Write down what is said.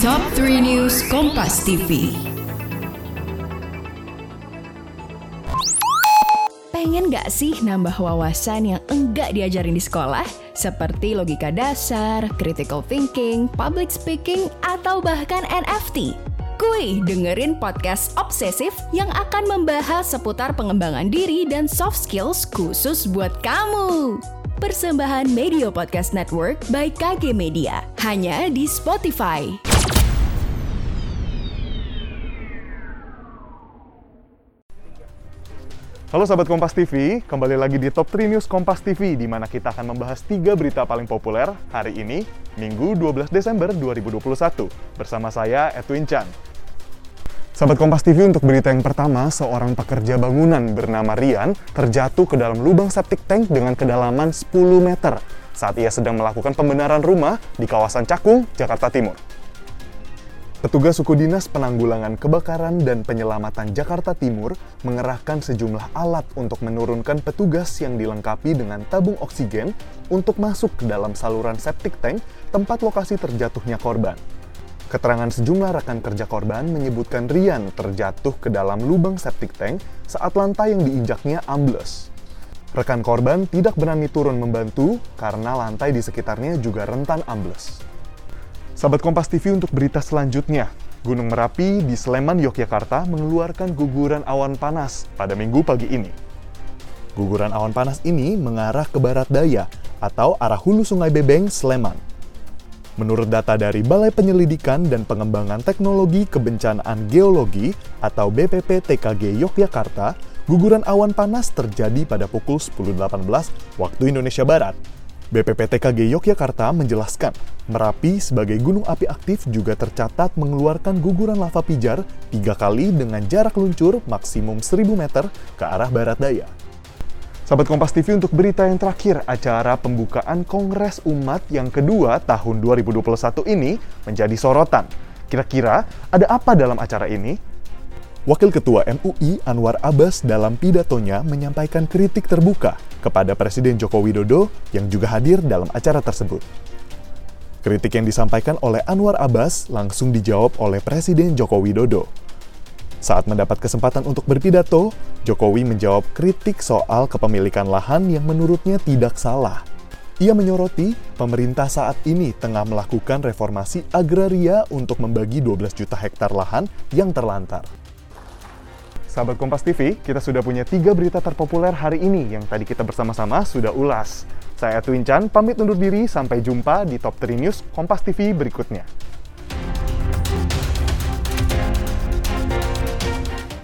Top 3 News Kompas TV. Pengen gak sih nambah wawasan yang enggak diajarin di sekolah? Seperti logika dasar, critical thinking, public speaking, atau bahkan NFT? Kuy, dengerin podcast obsesif yang akan membahas seputar pengembangan diri dan soft skills khusus buat kamu. Persembahan Media Podcast Network by KG Media. Hanya di Spotify. Halo sahabat Kompas TV, kembali lagi di Top 3 News Kompas TV di mana kita akan membahas tiga berita paling populer hari ini, Minggu 12 Desember 2021 bersama saya Edwin Chan. Sahabat Kompas TV untuk berita yang pertama, seorang pekerja bangunan bernama Rian terjatuh ke dalam lubang septic tank dengan kedalaman 10 meter saat ia sedang melakukan pembenaran rumah di kawasan Cakung, Jakarta Timur. Petugas suku dinas penanggulangan kebakaran dan penyelamatan Jakarta Timur mengerahkan sejumlah alat untuk menurunkan petugas yang dilengkapi dengan tabung oksigen untuk masuk ke dalam saluran septic tank tempat lokasi terjatuhnya korban. Keterangan sejumlah rekan kerja korban menyebutkan Rian terjatuh ke dalam lubang septic tank saat lantai yang diinjaknya ambles. Rekan korban tidak berani turun membantu karena lantai di sekitarnya juga rentan ambles. Sahabat Kompas TV untuk berita selanjutnya. Gunung Merapi di Sleman, Yogyakarta mengeluarkan guguran awan panas pada minggu pagi ini. Guguran awan panas ini mengarah ke barat daya atau arah hulu Sungai Bebeng, Sleman. Menurut data dari Balai Penyelidikan dan Pengembangan Teknologi Kebencanaan Geologi atau BPPTKG Yogyakarta, guguran awan panas terjadi pada pukul 10.18 waktu Indonesia Barat BPPTKG Yogyakarta menjelaskan, Merapi sebagai gunung api aktif juga tercatat mengeluarkan guguran lava pijar tiga kali dengan jarak luncur maksimum 1000 meter ke arah barat daya. Sahabat Kompas TV untuk berita yang terakhir, acara pembukaan Kongres Umat yang kedua tahun 2021 ini menjadi sorotan. Kira-kira ada apa dalam acara ini? Wakil Ketua MUI Anwar Abbas dalam pidatonya menyampaikan kritik terbuka kepada Presiden Joko Widodo yang juga hadir dalam acara tersebut. Kritik yang disampaikan oleh Anwar Abbas langsung dijawab oleh Presiden Joko Widodo. Saat mendapat kesempatan untuk berpidato, Jokowi menjawab kritik soal kepemilikan lahan yang menurutnya tidak salah. Ia menyoroti pemerintah saat ini tengah melakukan reformasi agraria untuk membagi 12 juta hektar lahan yang terlantar. Sahabat Kompas TV, kita sudah punya tiga berita terpopuler hari ini yang tadi kita bersama-sama sudah ulas. Saya Twin Chan, pamit undur diri, sampai jumpa di Top 3 News Kompas TV berikutnya.